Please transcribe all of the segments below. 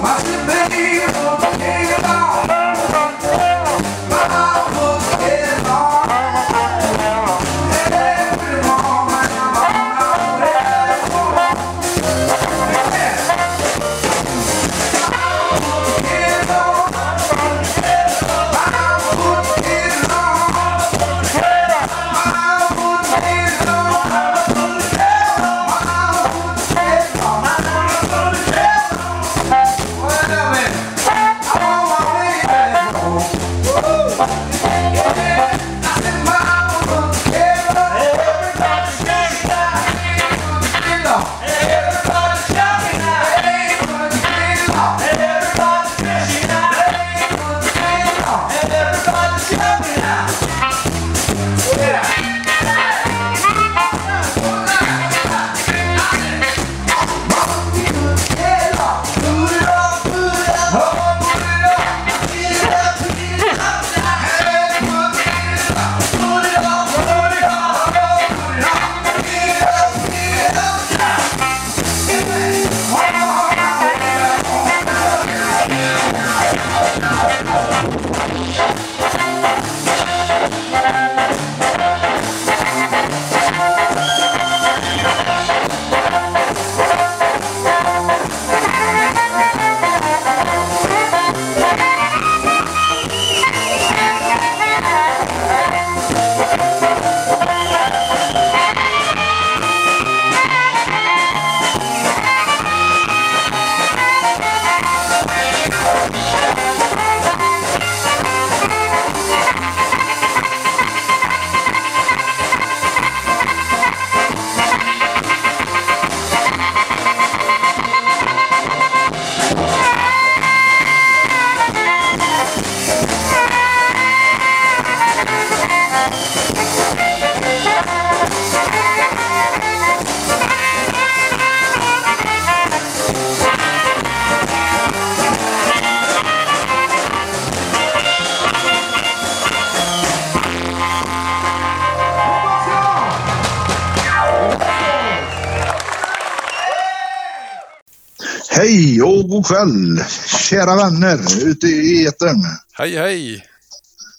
Hej kväll, kära vänner ute i etern. Hej hej!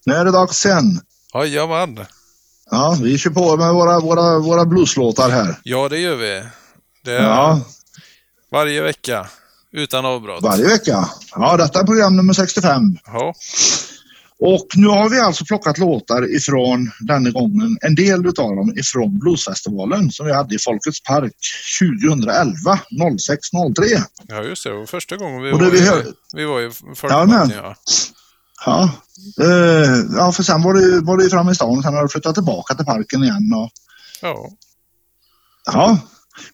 Nu är det dags igen. Jajamän! Ja, vi kör på med våra, våra, våra blueslåtar här. Ja, det gör vi. Det är Ja, varje vecka. Utan avbrott. varje vecka. Ja, detta är program nummer 65. Ja, Och nu har vi alltså plockat låtar ifrån denna gången, en del utav dem ifrån Bluesfestivalen som vi hade i Folkets Park 2011, 06.03. ja just det. Det var första gången vi Och var, vi hör- vi var i. Folkparken. Ja. Ja, eh, ja för sen var det, var ju framme i stan, sen har det flyttat tillbaka till parken igen. Och, ja. Ja,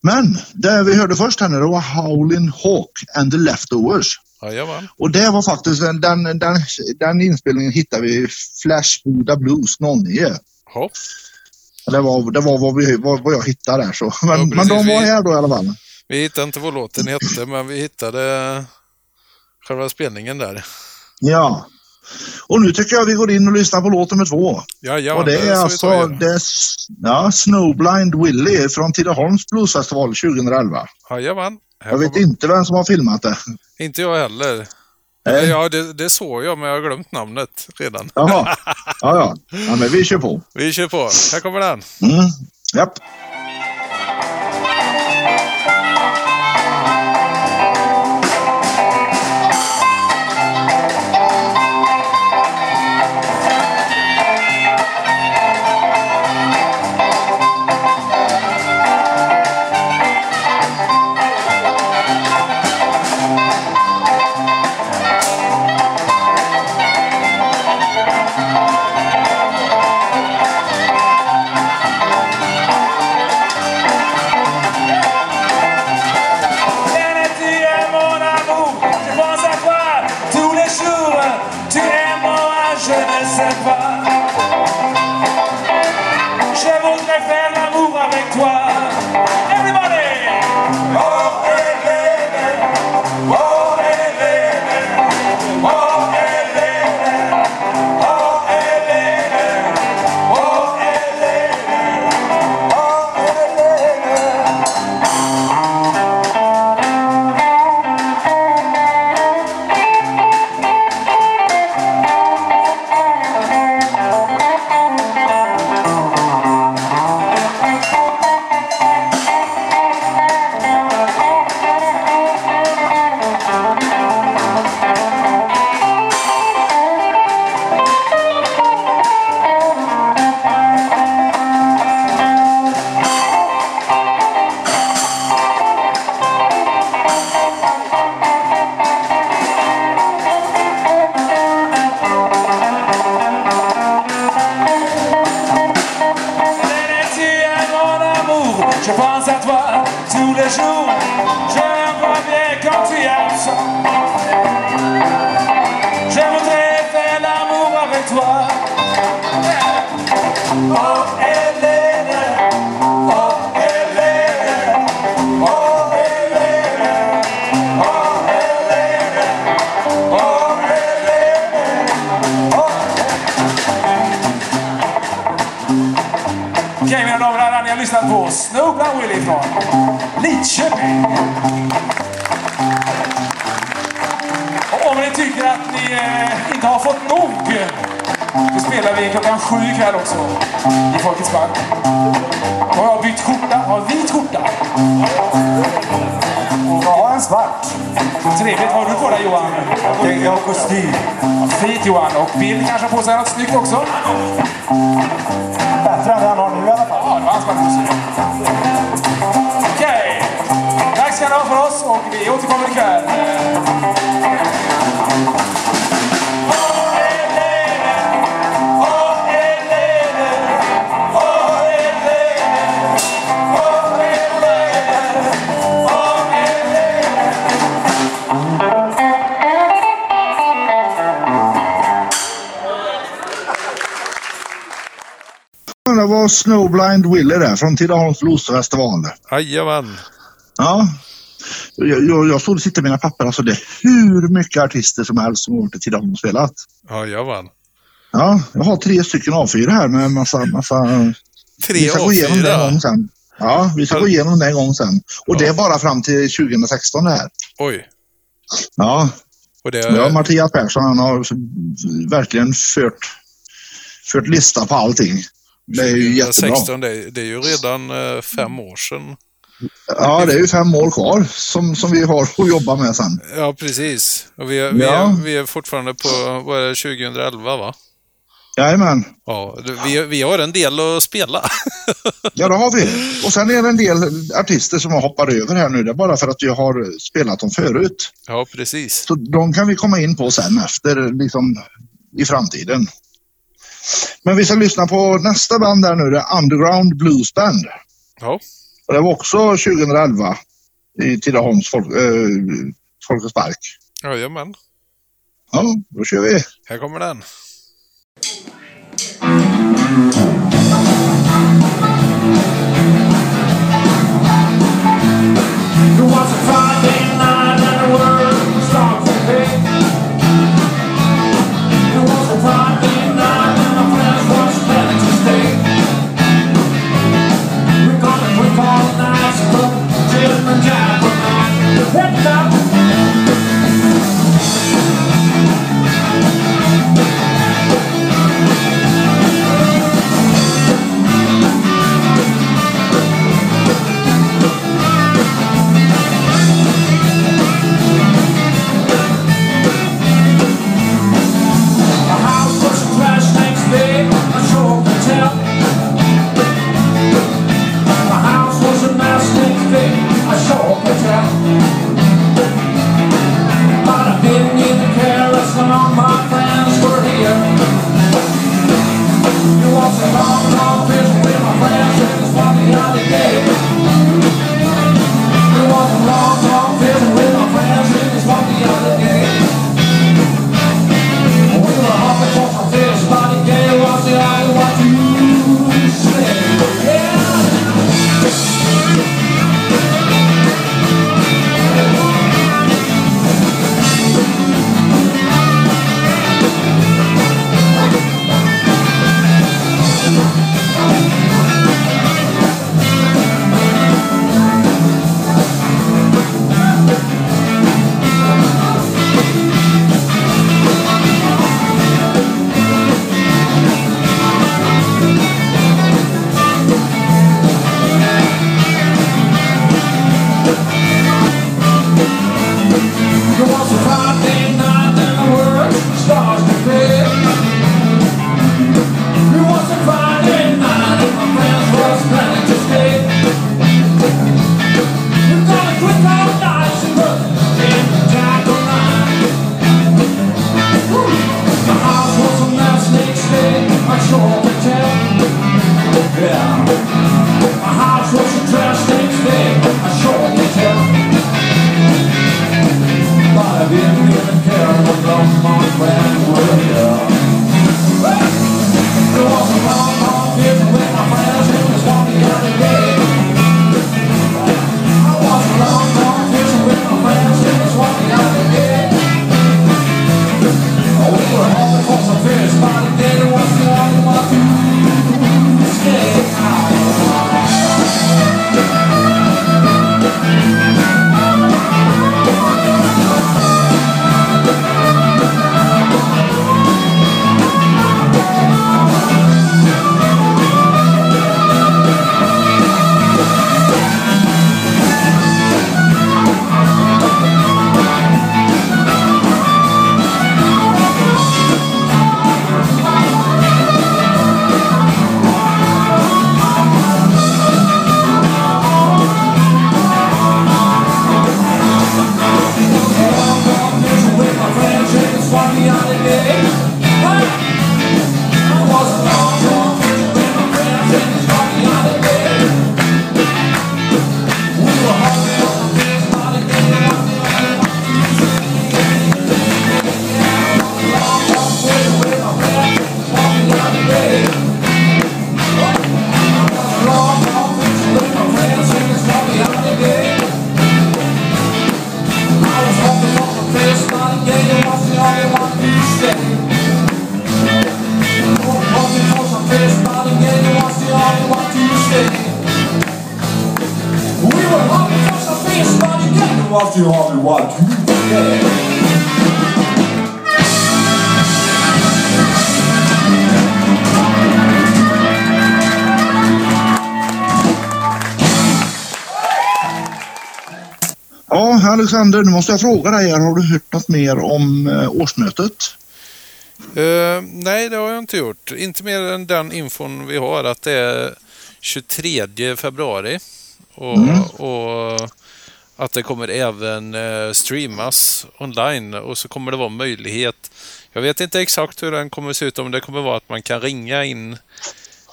men det vi hörde först här nu var Howlin' Hawk and the Leftovers. Jajamän. Och det var faktiskt den, den, den, den inspelningen hittade vi i Flash Buddha Blues 09. Ja. Det var, det var vad, vi, vad, vad jag hittade där. Så. Men, Ja, men de var här då i alla fall. Vi hittade inte vad låten hette, men vi hittade själva spelningen där. Ja. Och nu tycker jag vi går in och lyssnar på låt nummer två. Ja, ja, och det är vi alltså det är, ja, Snowblind Willie från Tidaholms bluesfestival 2011. Jajamän. Jag vet inte vem som har filmat det. Inte jag heller. Nej. Ja, det, det såg jag, men jag har glömt namnet redan. Jaha. Ja, ja. ja men vi kör på. Vi kör på. Här kommer den. Mm. Japp. said har fått nog, då spelar vi klockan sju ikväll också i Folkets Park. Och jag har bytt skjorta, har vit skjorta. Och jag har en svart. Trevligt. Har du på dig Johan? Jag har kostym. Fint Johan. Och Bill kanske har på sig något snyggt också? Bättre än det han har nu i alla fall. Ja, det var hans bättre. Okej. Tack ska ni ha för oss och vi återkommer ikväll. Snowblind Willie där från Tidaholms bluesfestival. Jajamän. Ja. Jag, jag, jag stod och tittade mina papper. Alltså det är hur mycket artister som helst som varit i Tidaholm och spelat. Jajamän. Ja, jag har tre stycken A4 här med massa, massa... Tre vi ska gå igenom det en gång A4. sen. Ja, vi ska Ja. gå igenom det en gång sen. Och Ja. det är bara fram till 2016 det här. Oj. Ja, Och det, ja Mattias Persson han har verkligen fört, fört lista på allting. Det är ju jättebra. 2016, det, är- det är ju redan eh, fem år sedan. Ja, det är ju fem år kvar som, som vi har att jobba med sen. Ja, precis. Och vi, är, vi, Ja. är, vi är fortfarande på, vad är det, 2011 va? Jajamän. Ja, vi, vi har en del att spela. Ja, det har vi. Och sen är det en del artister som har hoppat över här nu. Det är bara för att vi har spelat dem förut. ja, precis. Så de kan vi komma in på sen efter, liksom i framtiden. Men vi ska lyssna på nästa band där nu, det är Underground Blues Band. Ja, Och det var också 2011 i Tidaholms folk, äh, Folkets Park. jajamän. Ja, då kör vi. Här kommer den. Ja, Alexander, nu måste jag fråga dig här. Har du hört något mer om eh, årsmötet? Eh, nej, det har jag inte gjort. Inte mer än den infon vi har att det är 23 februari. Och, och att det kommer även eh, streamas online och så kommer det vara möjlighet. Jag vet inte exakt hur den kommer se ut, om det kommer vara att man kan ringa in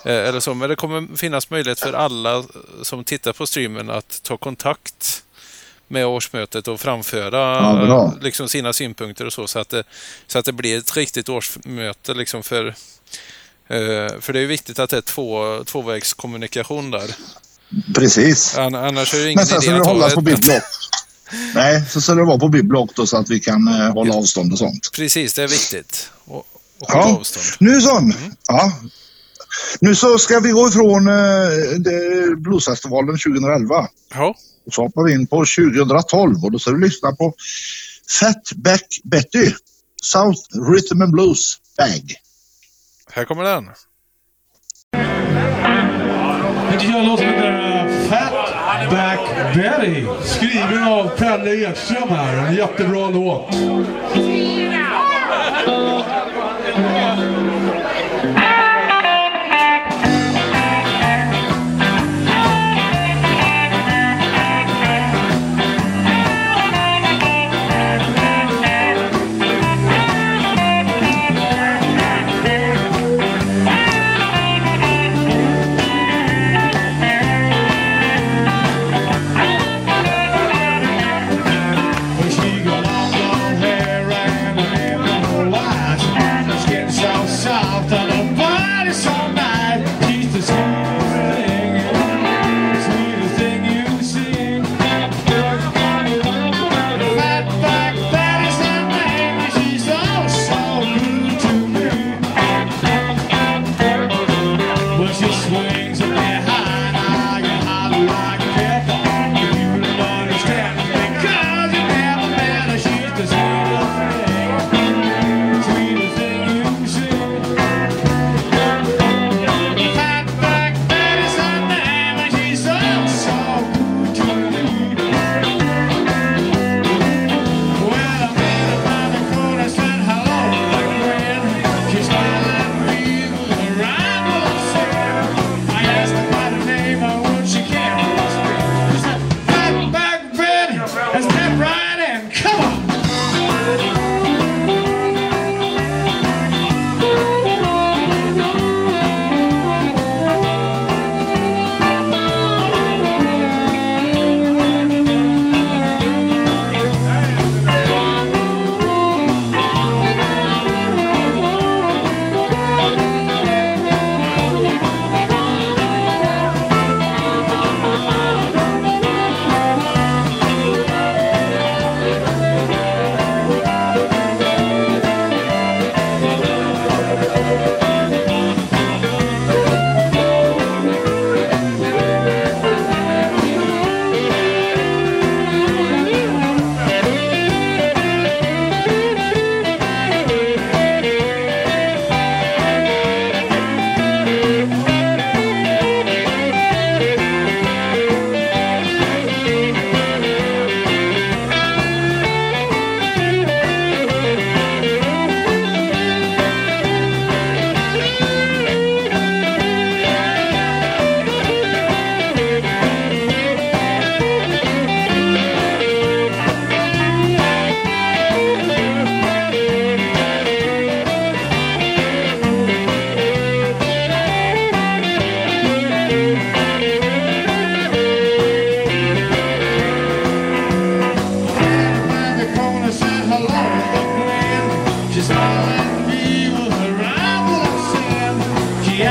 eller så, men det kommer finnas möjlighet för alla som tittar på streamen att ta kontakt med årsmötet och framföra Ja, bra. liksom sina synpunkter och så, så att det, så att det blir ett riktigt årsmöte liksom för eh, för det är viktigt att det är två, tvåvägskommunikation där. Precis. An- Annars är det ingen Men sen idé att ha hållas på ett... bibblock. Nej, så ska det vara på bibblock då så att vi kan eh, hålla avstånd och sånt. Precis, det är viktigt. Och, och hålla Ja, avstånd. nu sån. Ja. Nu så ska vi gå ifrån eh, Bluesfestivalen 2011. Ja, Och så hoppar vi in på 2012 och då ska du lyssna på Fatback Betty, South Rhythm and Blues Bag. Här kommer den. Jag tycker jag låter som där Fatback Betty. Skriven av Pelle Ekström här. En jättebra låt.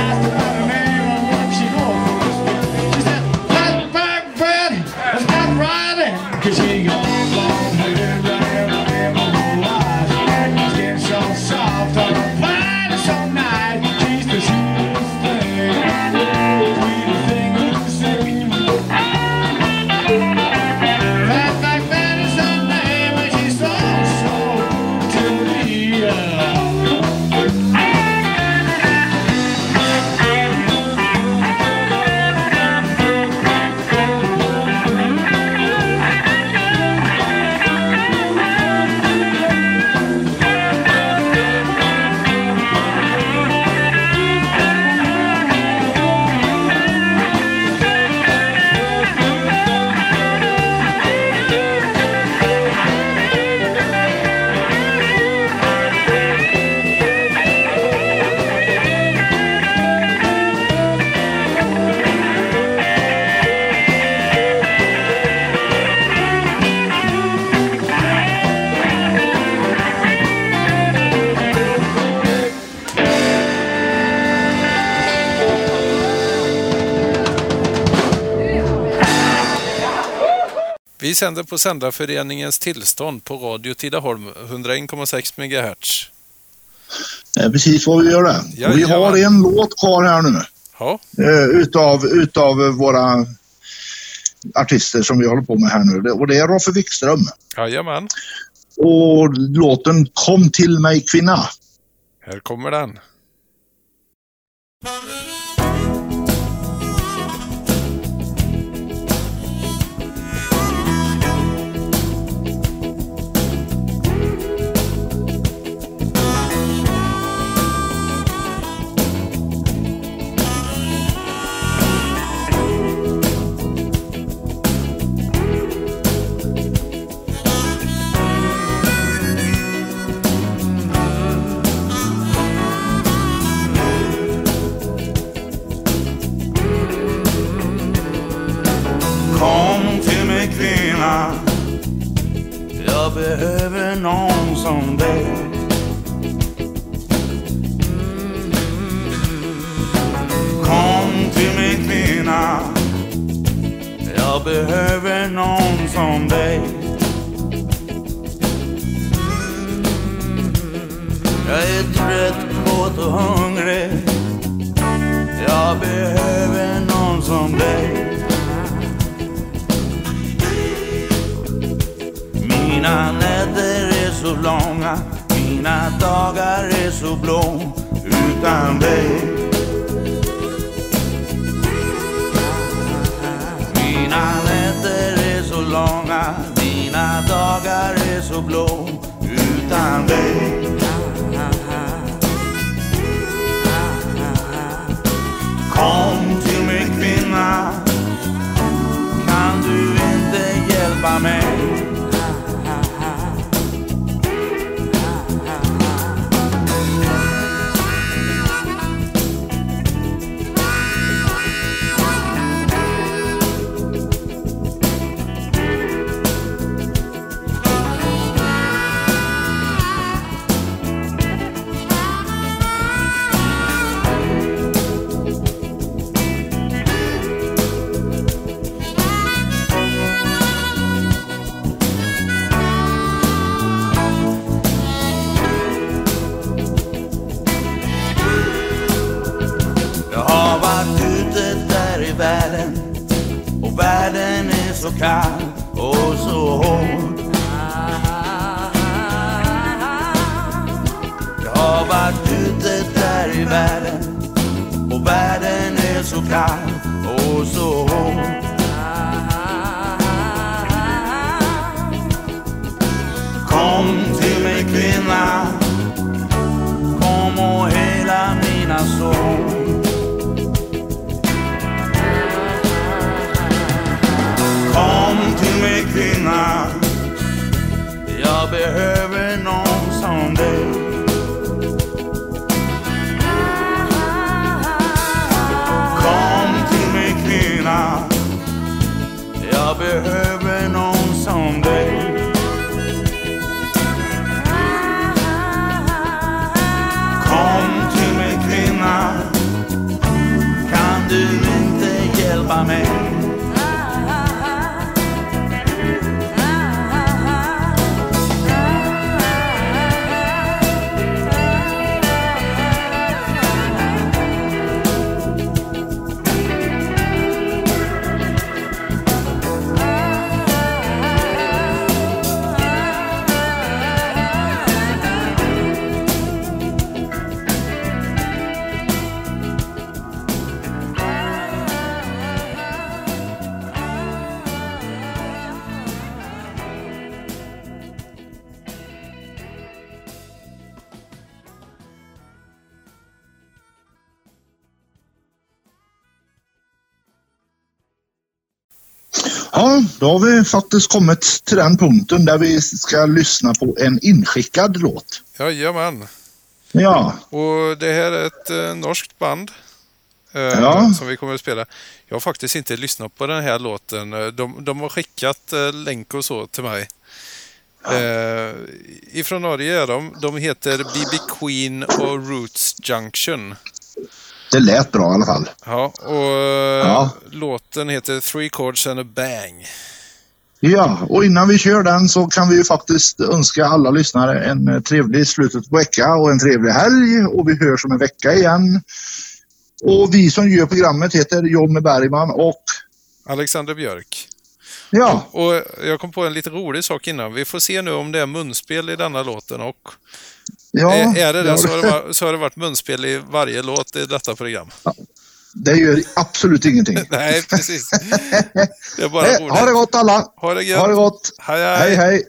Christ by the name of what you Vi sänder på Sändarföreningens tillstånd på Radio Tidaholm 101,6 MHz. Det är precis vad vi gör det. Ja, vi ja. har en låt kvar här nu. Ja, eh, utav, utav våra artister som vi håller på med här nu. Och det är Roffe Wikström. Jajamän, Och låten Kom till mig kvinna. här kommer den. Trött, kåt och hungrig Jag behöver någon som dig Mina nätter är så långa, mina dagar är så blå utan dig. Mina nätter är så långa, mina dagar är så blå utan dig. man. Då har vi faktiskt kommit till den punkten där vi ska lyssna på en inskickad låt. Jajamän. Ja, Och det här är ett eh, norskt band. eh, Ja. Som vi kommer att spela. Jag har faktiskt inte lyssnat på den här låten. Eh, De, de har skickat eh, länk och så till mig. Eh, ifrån Norge är de. De heter BB Queen och Roots Junction. Det lät bra i alla fall. Ja, och eh, Ja. låten heter Three Chords and a Bang. Ja, och innan vi kör den så kan vi ju faktiskt önska alla lyssnare en eh, trevlig slutet på vecka och en trevlig helg och vi hörs om en vecka igen. Och vi som gör programmet heter Jonny Bergman och Alexander Björk. Ja, Och jag kom på en lite rolig sak innan. Vi får se nu om det är munspel i denna låten. Och ja. är, det det ja, så har det, varit, så har det varit munspel i varje låt i detta program. Det gör absolut ingenting. Nej, precis. Det är bara roligt. ha det gott alla! Ha det gött. Ha det gott! Hej, hej. hej! hej.